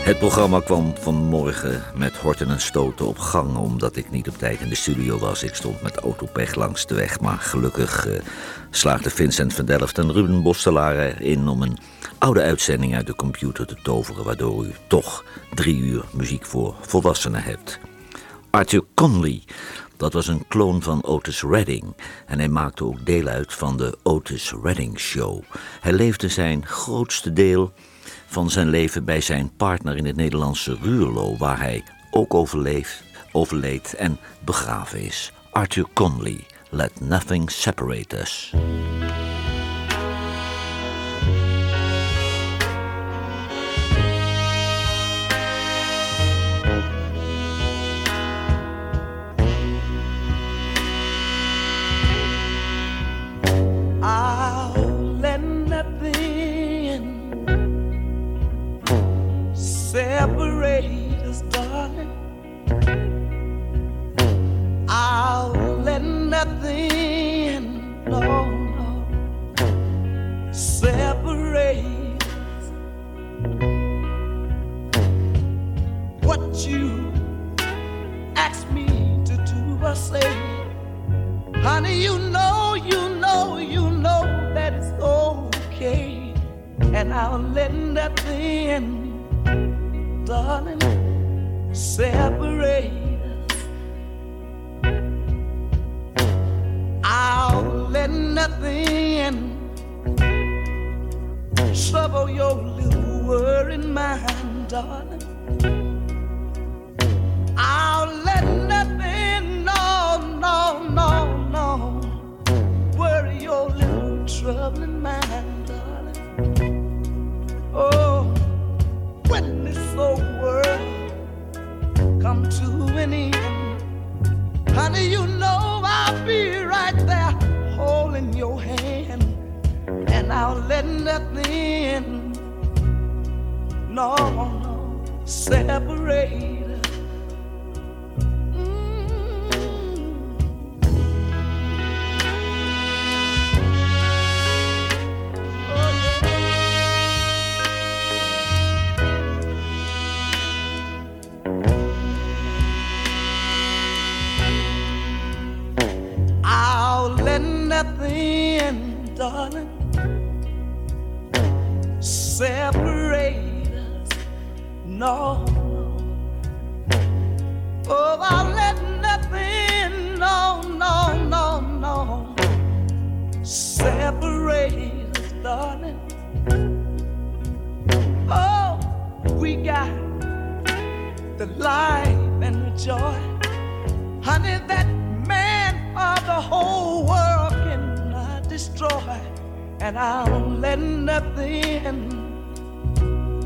Het programma kwam vanmorgen met horten en stoten op gang omdat ik niet op tijd in de studio was. Ik stond met autopech langs de weg, maar gelukkig uh, slaagde Vincent van Delft en Ruben Bostelaar erin om een oude uitzending uit de computer te toveren, waardoor u toch drie uur muziek voor volwassenen hebt. Arthur Conley, dat was een kloon van Otis Redding en hij maakte ook deel uit van de Otis Redding Show. Hij leefde zijn grootste deel van zijn leven bij zijn partner in het Nederlandse Ruurlo, waar hij ook overleef, overleed en begraven is. Arthur Conley, Let Nothing Separate Us. separate us. No, no. Oh, I'll let nothing, no, no, no, no, separate us, darling. Oh, we got the life and the joy. Honey, that man of the whole world cannot destroy. And I'll let nothing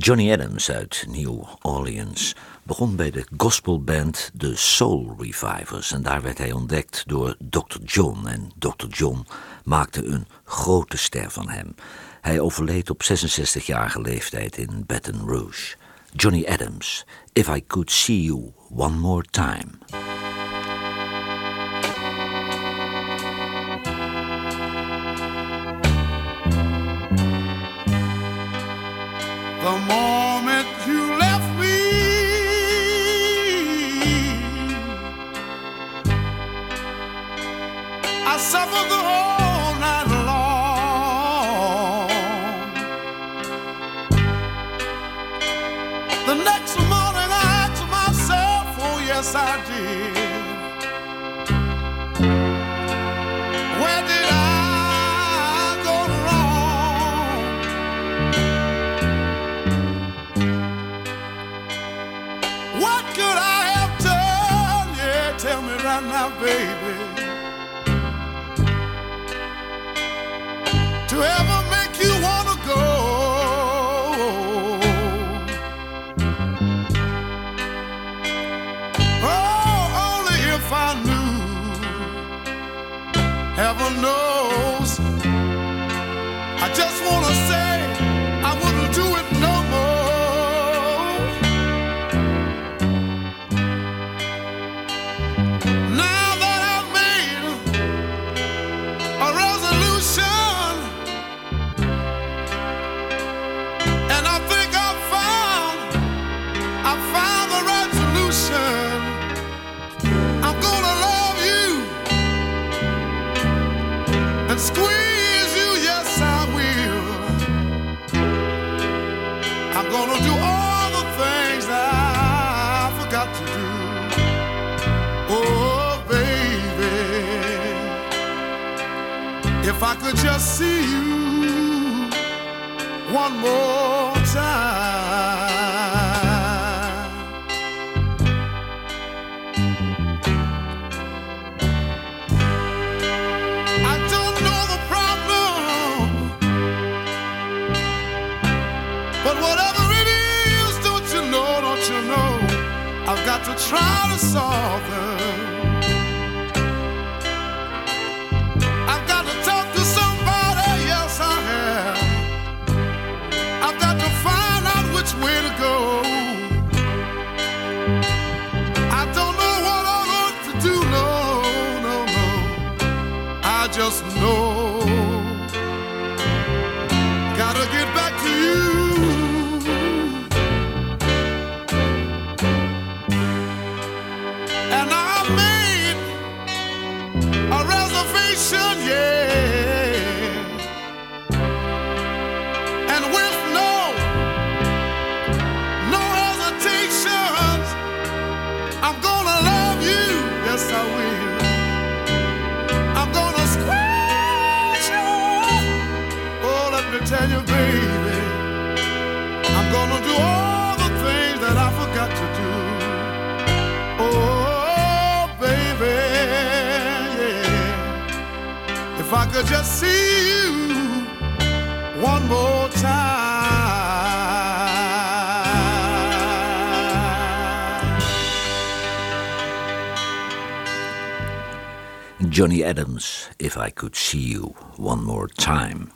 Johnny Adams uit New Orleans begon bij de gospelband The Soul Revivers en daar werd hij ontdekt door Dr. John en Dr. John maakte een grote ster van hem. Hij overleed op 66-jarige leeftijd in Baton Rouge. Johnny Adams, If I Could See You One More Time. The moment you left me. I suffered the baby. To ever make you wanna go. Oh, only if I knew. Heaven knows. I'm gonna do all the things that I forgot to do. Oh, baby, if I could just see you one more time. Try could just see you one more time. Johnny Adams, If I Could See You One More Time.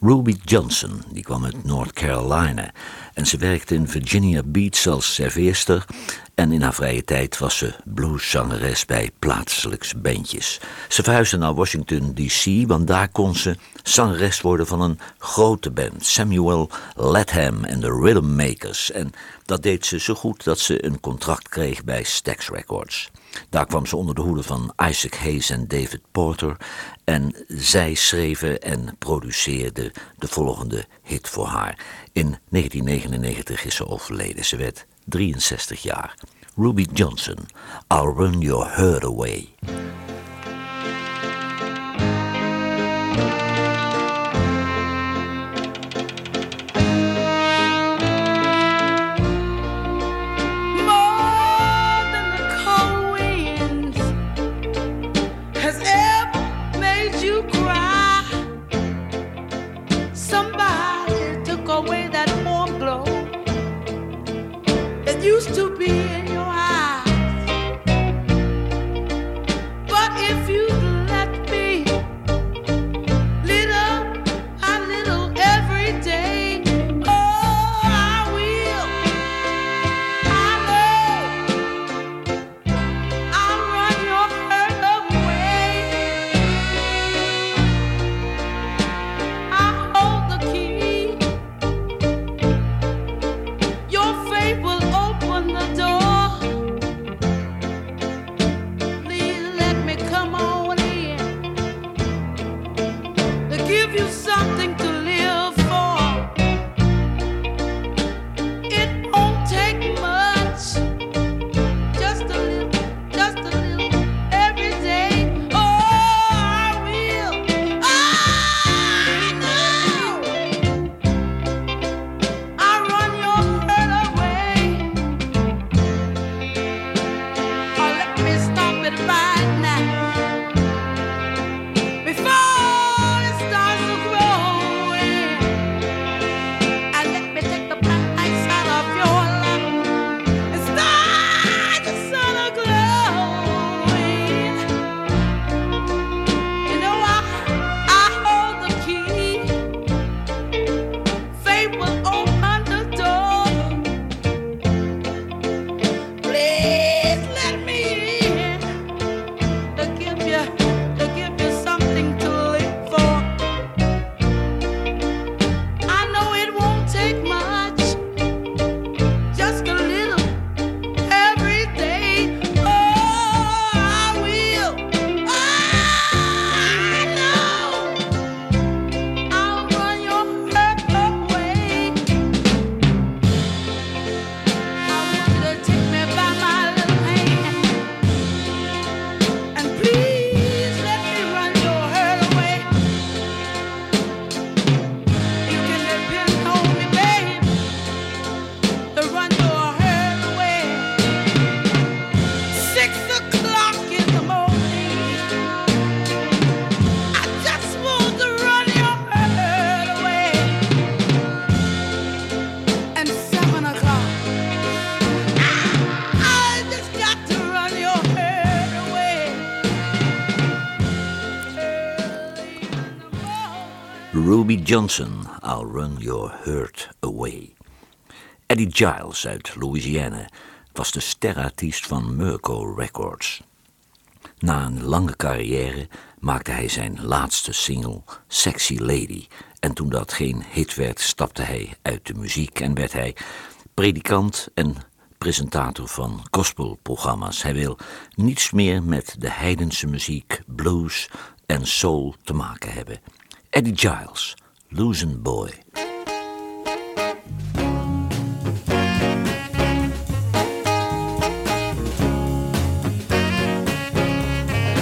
Ruby Johnson, die kwam uit North Carolina en ze werkte in Virginia Beach als serveerster en in haar vrije tijd was ze blueszangeres bij plaatselijks bandjes. Ze verhuisde naar Washington D.C., want daar kon ze zangeres worden van een grote band, Samuel Latham en de Rhythm Makers. En dat deed ze zo goed dat ze een contract kreeg bij Stax Records. Daar kwam ze onder de hoede van Isaac Hayes en David Porter. En zij schreven en produceerden de volgende hit voor haar. In 1999 is ze overleden. Ze werd 63 jaar. Ruby Johnson, I'll Run Your Heart Away. Used to be Johnson, I'll Run Your Hurt Away. Eddie Giles uit Louisiana was de sterartiest van Merco Records. Na een lange carrière maakte hij zijn laatste single Sexy Lady. En toen dat geen hit werd, stapte hij uit de muziek en werd hij predikant en presentator van gospelprogramma's. Hij wil niets meer met de heidense muziek, blues en soul te maken hebben. Eddie Giles, Losing Boy.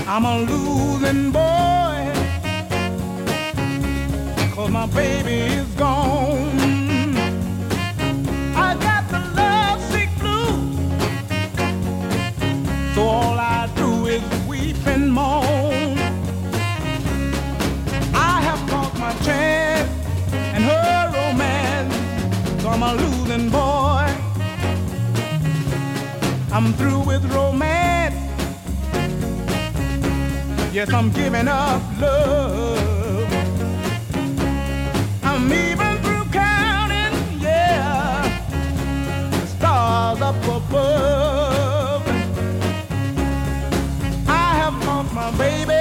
I'm a losing boy. Cause my baby is I'm through with romance. Yes, I'm giving up love. I'm even through counting, yeah, the stars up above. I have lost my baby,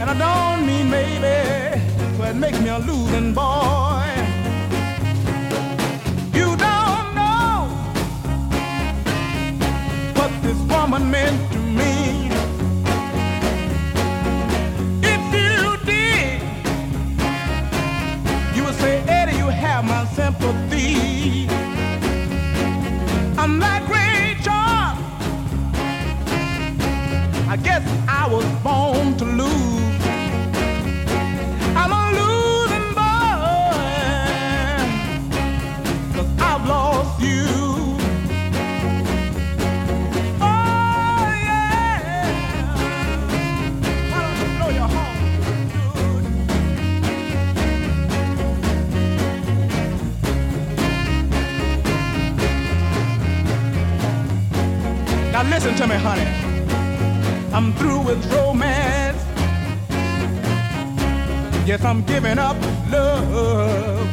and I don't mean maybe, so it makes me a losing boy. I guess I was born to lose. Listen to me, honey. I'm through with romance. Yes, I'm giving up love.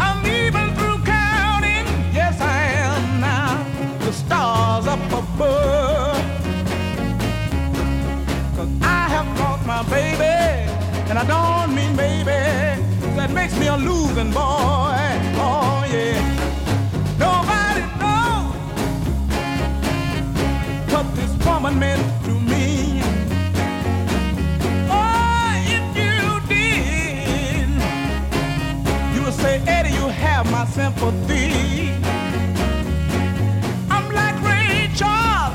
I'm even through counting. Yes, I am now. The stars up above. Cause I have lost my baby. And I don't mean baby. That makes me a losing boy. Oh, yeah. Meant to me. Oh, if you did, you would say, Eddie, you have my sympathy. I'm like Ray Charles.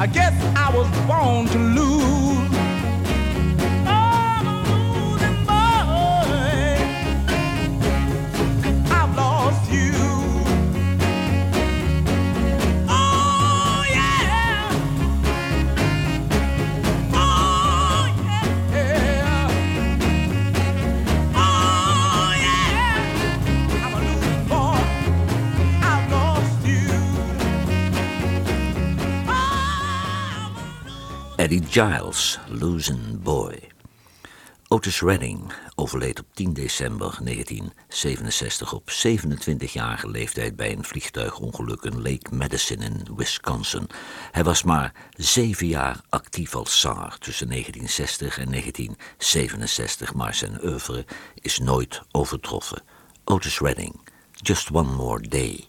I guess I was born to lose. Giles, Losing Boy. Otis Redding overleed op 10 december 1967 op 27-jarige leeftijd bij een vliegtuigongeluk in Lake Madison in Wisconsin. Hij was maar zeven jaar actief als zanger tussen 1960 en 1967, maar zijn oeuvre is nooit overtroffen. Otis Redding, Just One More Day.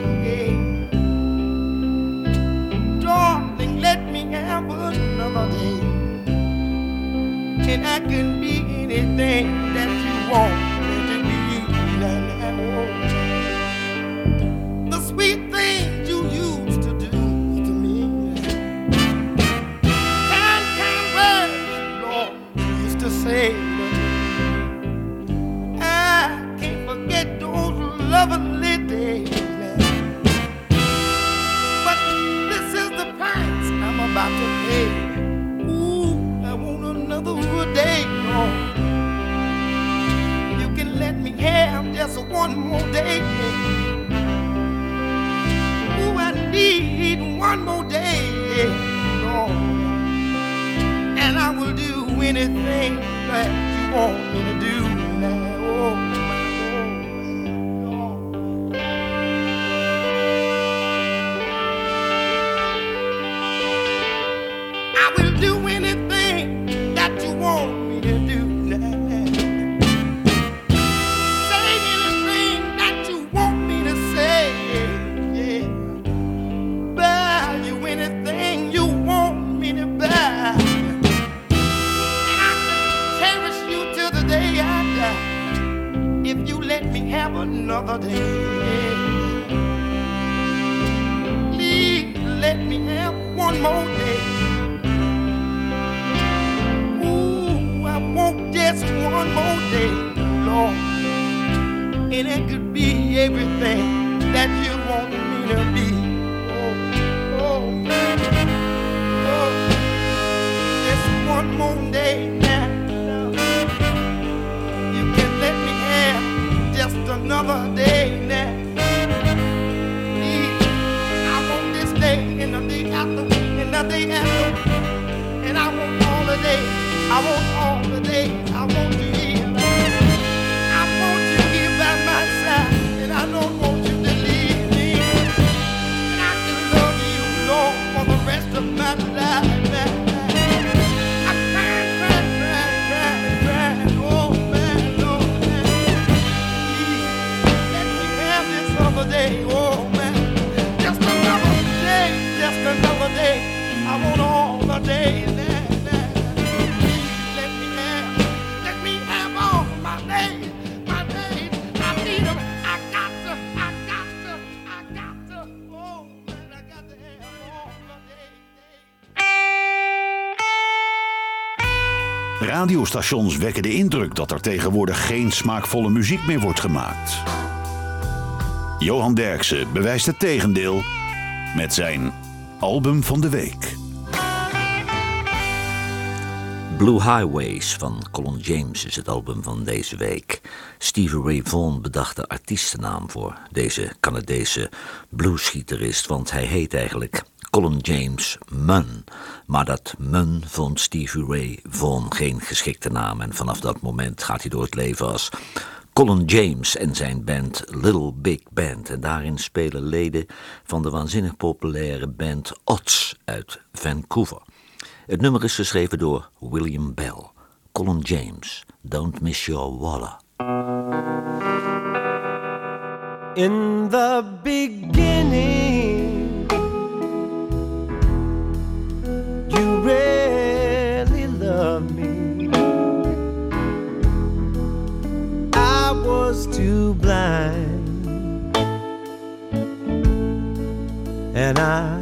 And I can be anything me have one more day. Ooh, I want just one more day, Lord. And it could be everything that you want me to be. Oh, oh, oh. Just one more day now. You can let me have just another day now. And the. And I want all the day. I want all the day. I want you here. I want you here by my side. And I don't want you to leave me. And I can love you, Lord, for the rest of my life. Radiostations wekken de indruk dat er tegenwoordig geen smaakvolle muziek meer wordt gemaakt. Johan Derksen bewijst het tegendeel met zijn album van de week. Blue Highways van Colin James is het album van deze week. Stevie Ray Vaughan bedacht de artiestennaam voor deze Canadese bluesgitarist, want hij heet eigenlijk Colin James Munn. Maar dat Munn vond Stevie Ray Vaughan geen geschikte naam en vanaf dat moment gaat hij door het leven als Colin James en zijn band Little Big Band. En daarin spelen leden van de waanzinnig populaire band Odds uit Vancouver. Het nummer is geschreven door William Bell. Colin James, Don't Miss Your Waller. In the beginning, you really loved me. I was too blind, and I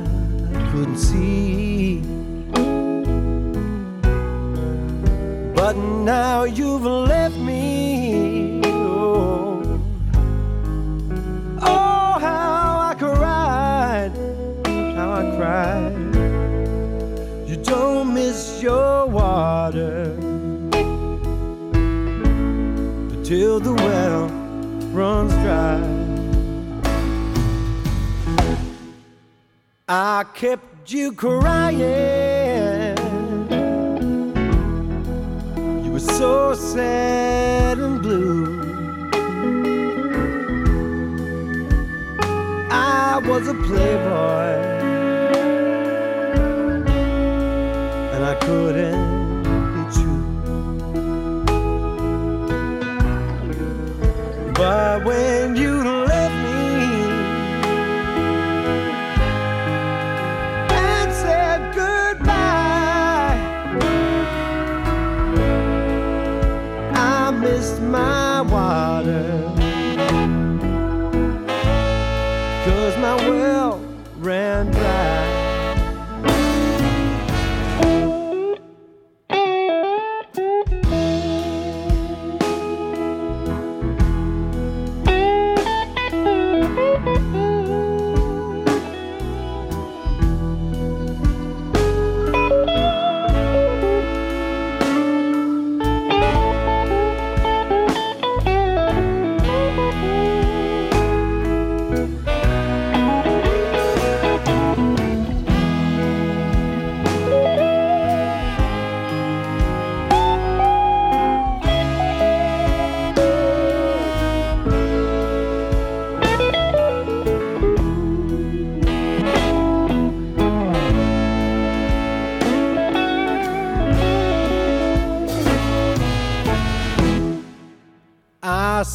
couldn't see. But now you've left me. Oh, Oh, how I cried, how I cried. Don't miss your water till the well runs dry. I kept you crying. You were so sad and blue. I was a playboy couldn't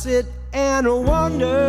sit and wonder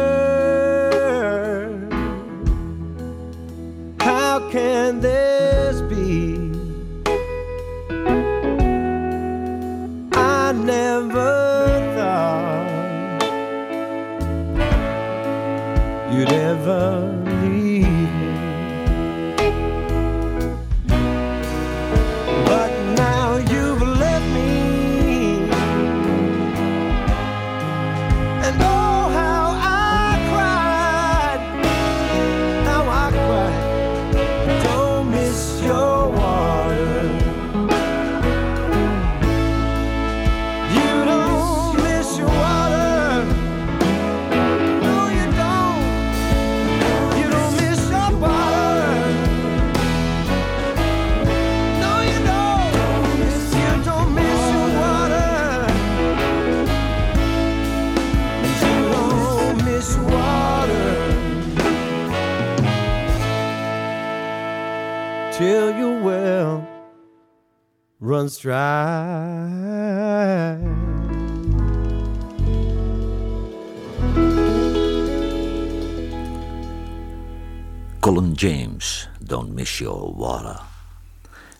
Colin James, Don't Miss Your Water.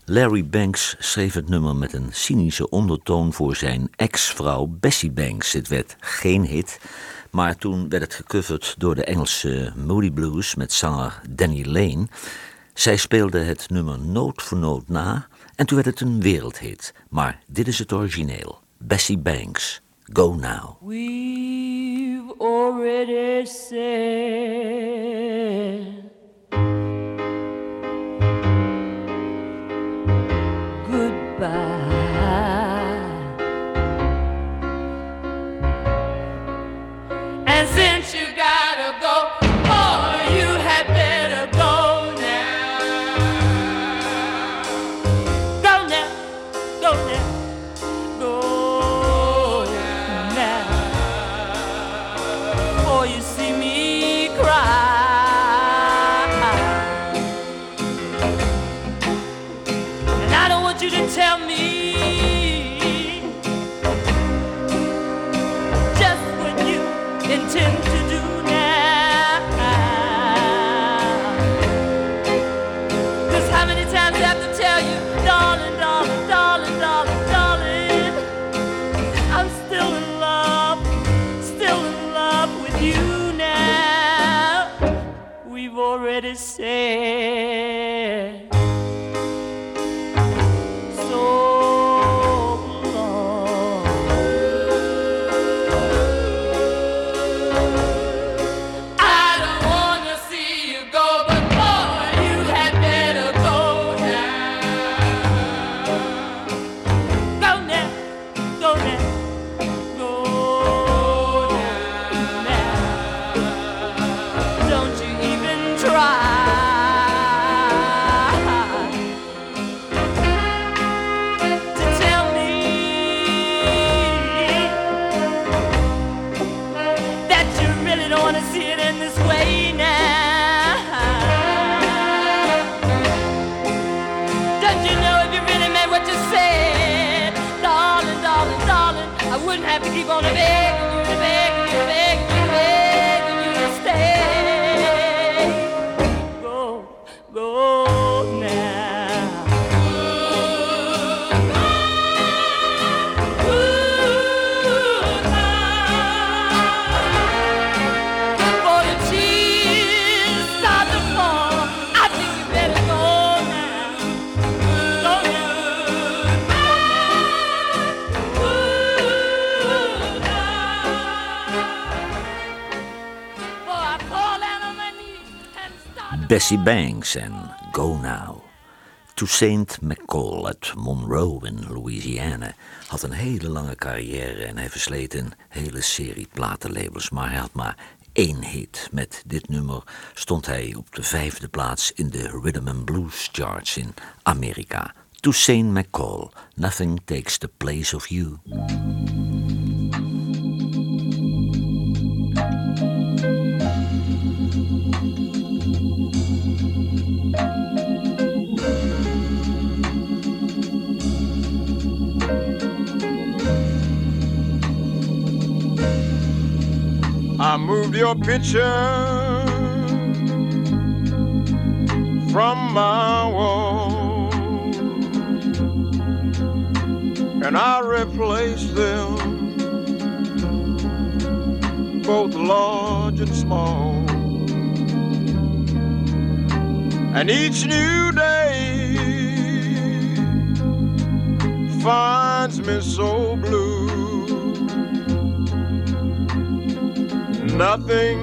Larry Banks schreef het nummer met een cynische ondertoon voor zijn ex-vrouw Bessie Banks. Het werd geen hit, maar toen werd het gecoverd door de Engelse Moody Blues met zanger Danny Lane. Zij speelde het nummer noot voor noot na en toen werd het een wereldhit. Maar dit is het origineel. Bessie Banks, Go Now. We've already said already said Bessie Banks en Go Now. Toussaint McCall uit Monroe in Louisiana had een hele lange carrière en hij versleet een hele serie platenlabels, maar hij had maar één hit. Met dit nummer stond hij op de vijfde plaats in de Rhythm and Blues charts in Amerika. Toussaint McCall, Nothing Takes the Place of You. Your picture from my wall, and I replace them, both large and small. And each new day finds me so blue. Nothing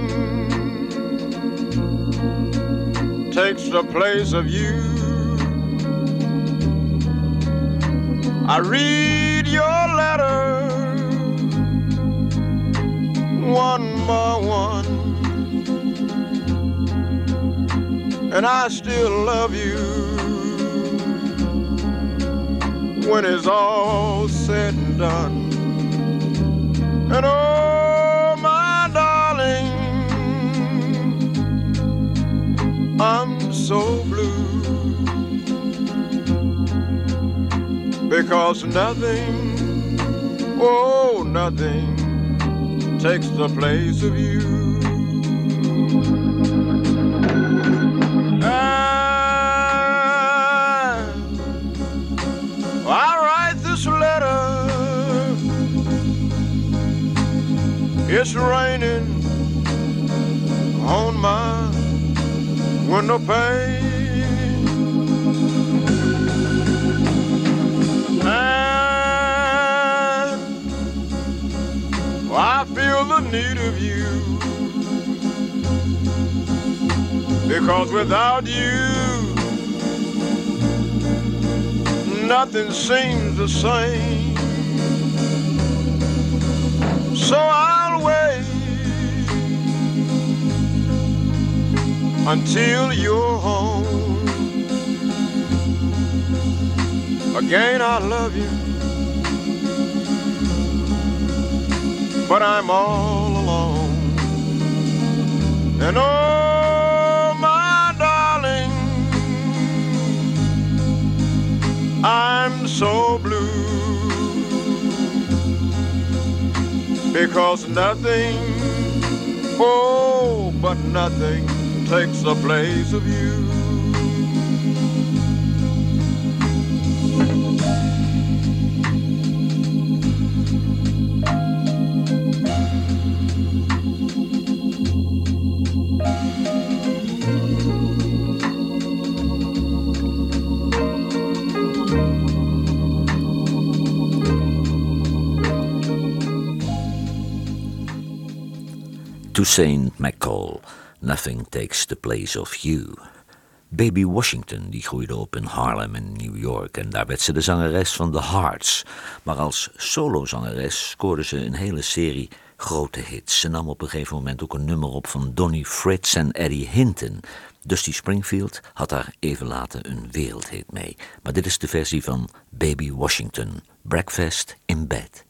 takes the place of you. I read your letter one by one, and I still love you when it's all said and done. And oh, I'm so blue because nothing, oh, nothing takes the place of you. And I write this letter. It's raining on my window pane. And I feel the need of you. Because without you, nothing seems the same. So I'll until you're home. Again, I love you, but I'm all alone. And oh, my darling, I'm so blue because nothing, oh, but nothing takes the place of you. Toussaint McCall, Nothing Takes the Place of You. Baby Washington die groeide op in Harlem in New York en daar werd ze de zangeres van The Hearts. Maar als solozangeres scoorde ze een hele serie grote hits. Ze nam op een gegeven moment ook een nummer op van Donnie Fritz en Eddie Hinton. Dusty Springfield had daar even later een wereldhit mee. Maar dit is de versie van Baby Washington, Breakfast in Bed.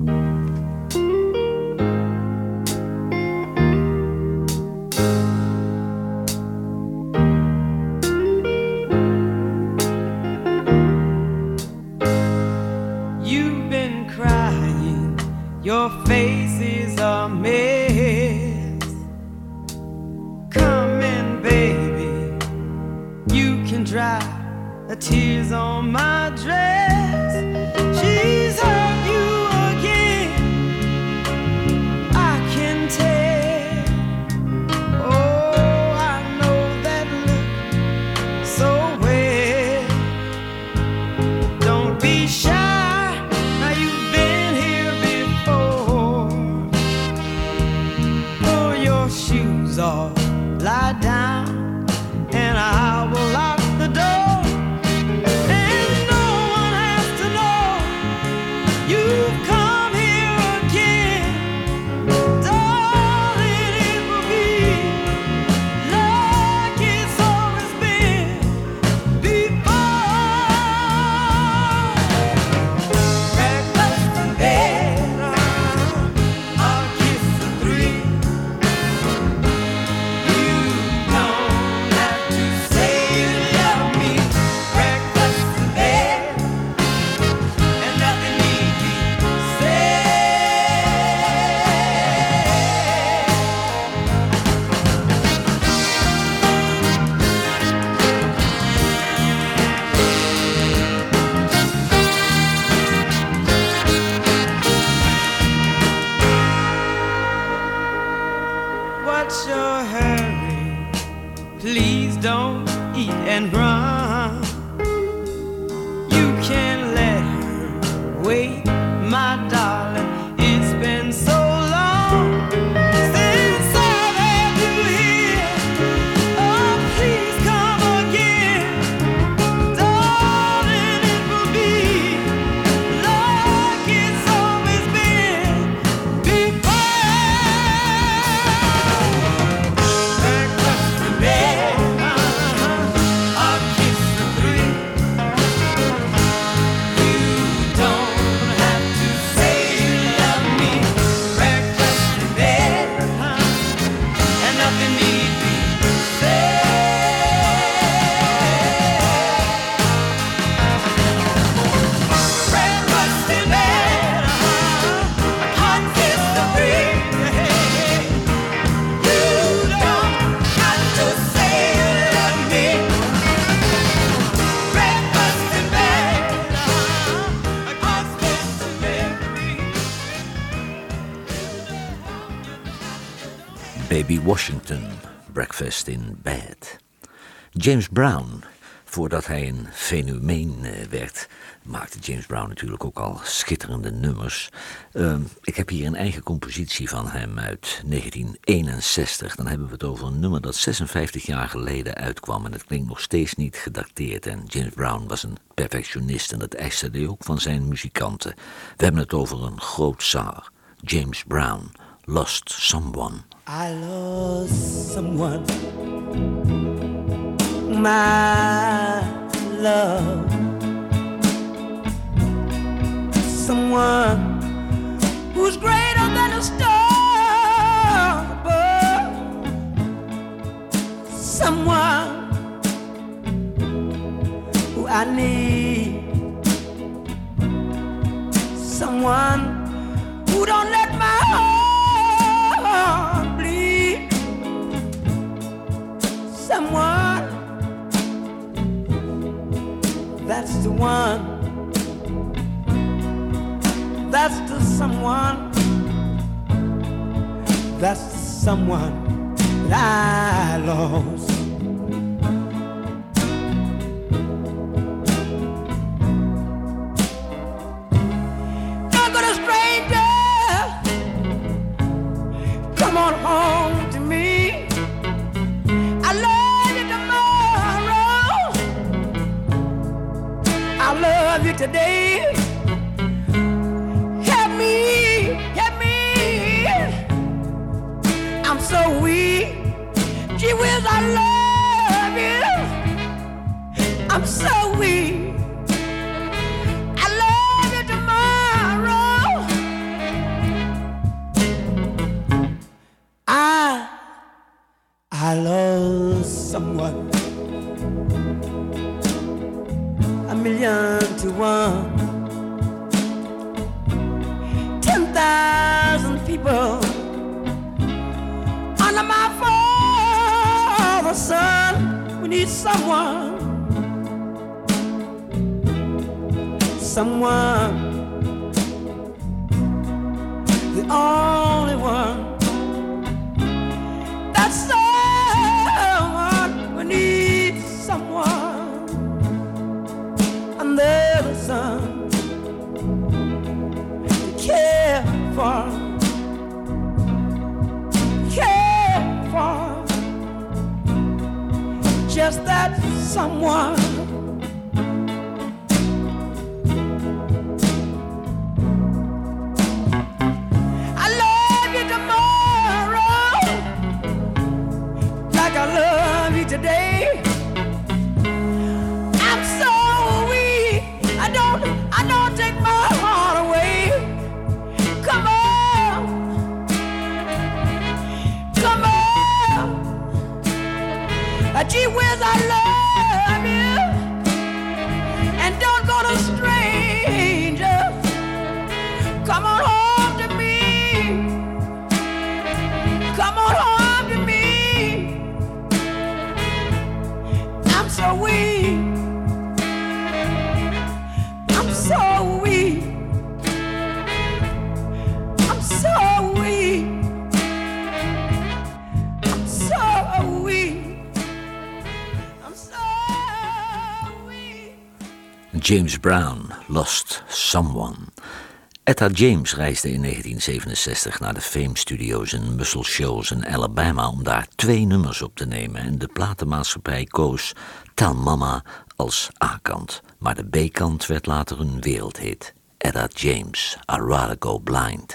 Dry the tears on my dress. Please don't eat and run. Washington, Breakfast in Bed. James Brown, voordat hij een fenomeen eh, werd, maakte James Brown natuurlijk ook al schitterende nummers. Ehm, ik heb hier een eigen compositie van hem uit 1961. Dan hebben we het over een nummer dat 56 jaar geleden uitkwam en het klinkt nog steeds niet gedateerd. En James Brown was een perfectionist en dat eiste hij ook van zijn muzikanten. We hebben het over een groot zanger, James Brown, Lost Someone. I lost someone, my love, someone who's greater than a star. Someone who I need, someone who don't let my heart bleed. Someone that's the one. That's the someone. That's the someone I lost. I'm so Gee whiz, I love James Brown, Lost Someone. Etta James reisde in 1967 naar de Fame Studios in Muscle Shoals in Alabama om daar twee nummers op te nemen. En de platenmaatschappij koos Tell Mama als A-kant. Maar de B-kant werd later een wereldhit. Etta James, I Rather Go Blind.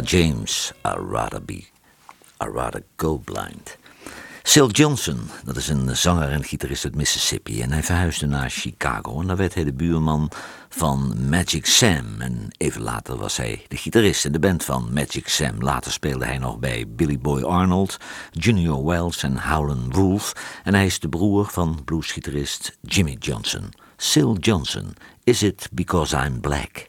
James, I'd rather be, I'd rather go blind. Sil Johnson, dat is een zanger en gitarist uit Mississippi. En hij verhuisde naar Chicago. En daar werd hij de buurman van Magic Sam. En even later was hij de gitarist in de band van Magic Sam. Later speelde hij nog bij Billy Boy Arnold, Junior Wells en Howlin' Wolf. En hij is de broer van bluesgitarist Jimmy Johnson. Sil Johnson, Is It Because I'm Black?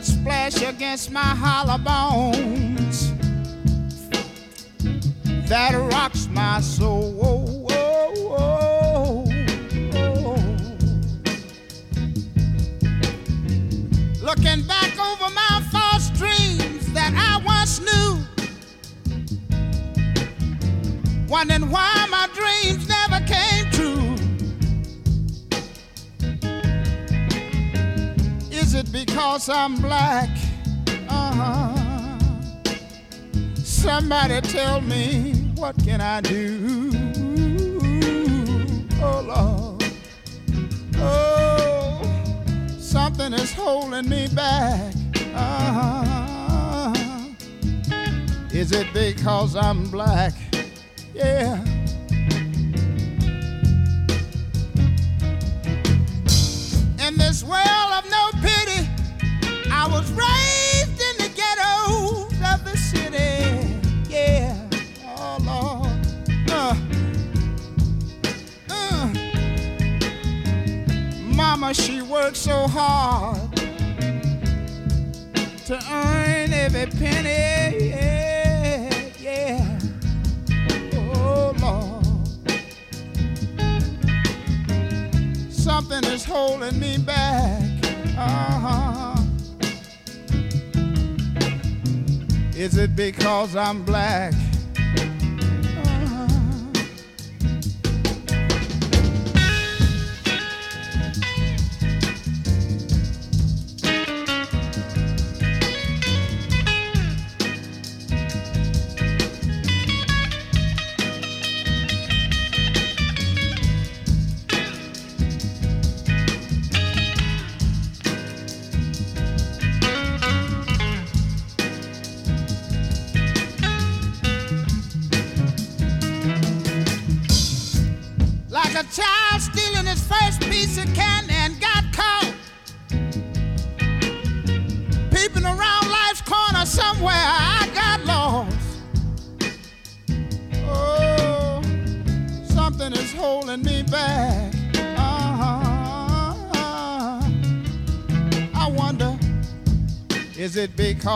That splash against my hollow bones that rocks my soul. I'm black? Uh-huh. Somebody tell me what can I do? Oh Lord. Oh, something is holding me back. Uh-huh. Is it because I'm black? Yeah. Is me back. Uh-huh. Is it because I'm black?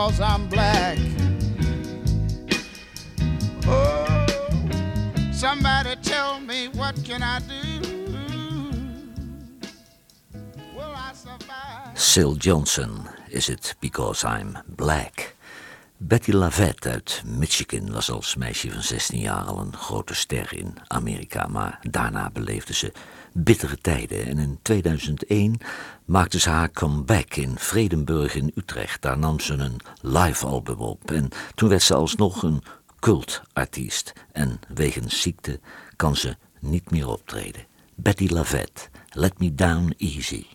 It because I'm black? Oh. Somebody tell me what can I do? Sil Johnson, Is It Because I'm Black? Betty Lavette uit Michigan was als meisje van 16 jaar al een grote ster in Amerika, maar daarna beleefde ze bittere tijden en in 2001 maakte ze haar comeback in Vredenburg in Utrecht. Daar nam ze een live album op en toen werd ze alsnog een cultartiest en wegens ziekte kan ze niet meer optreden. Betty Lavette, Let Me Down Easy.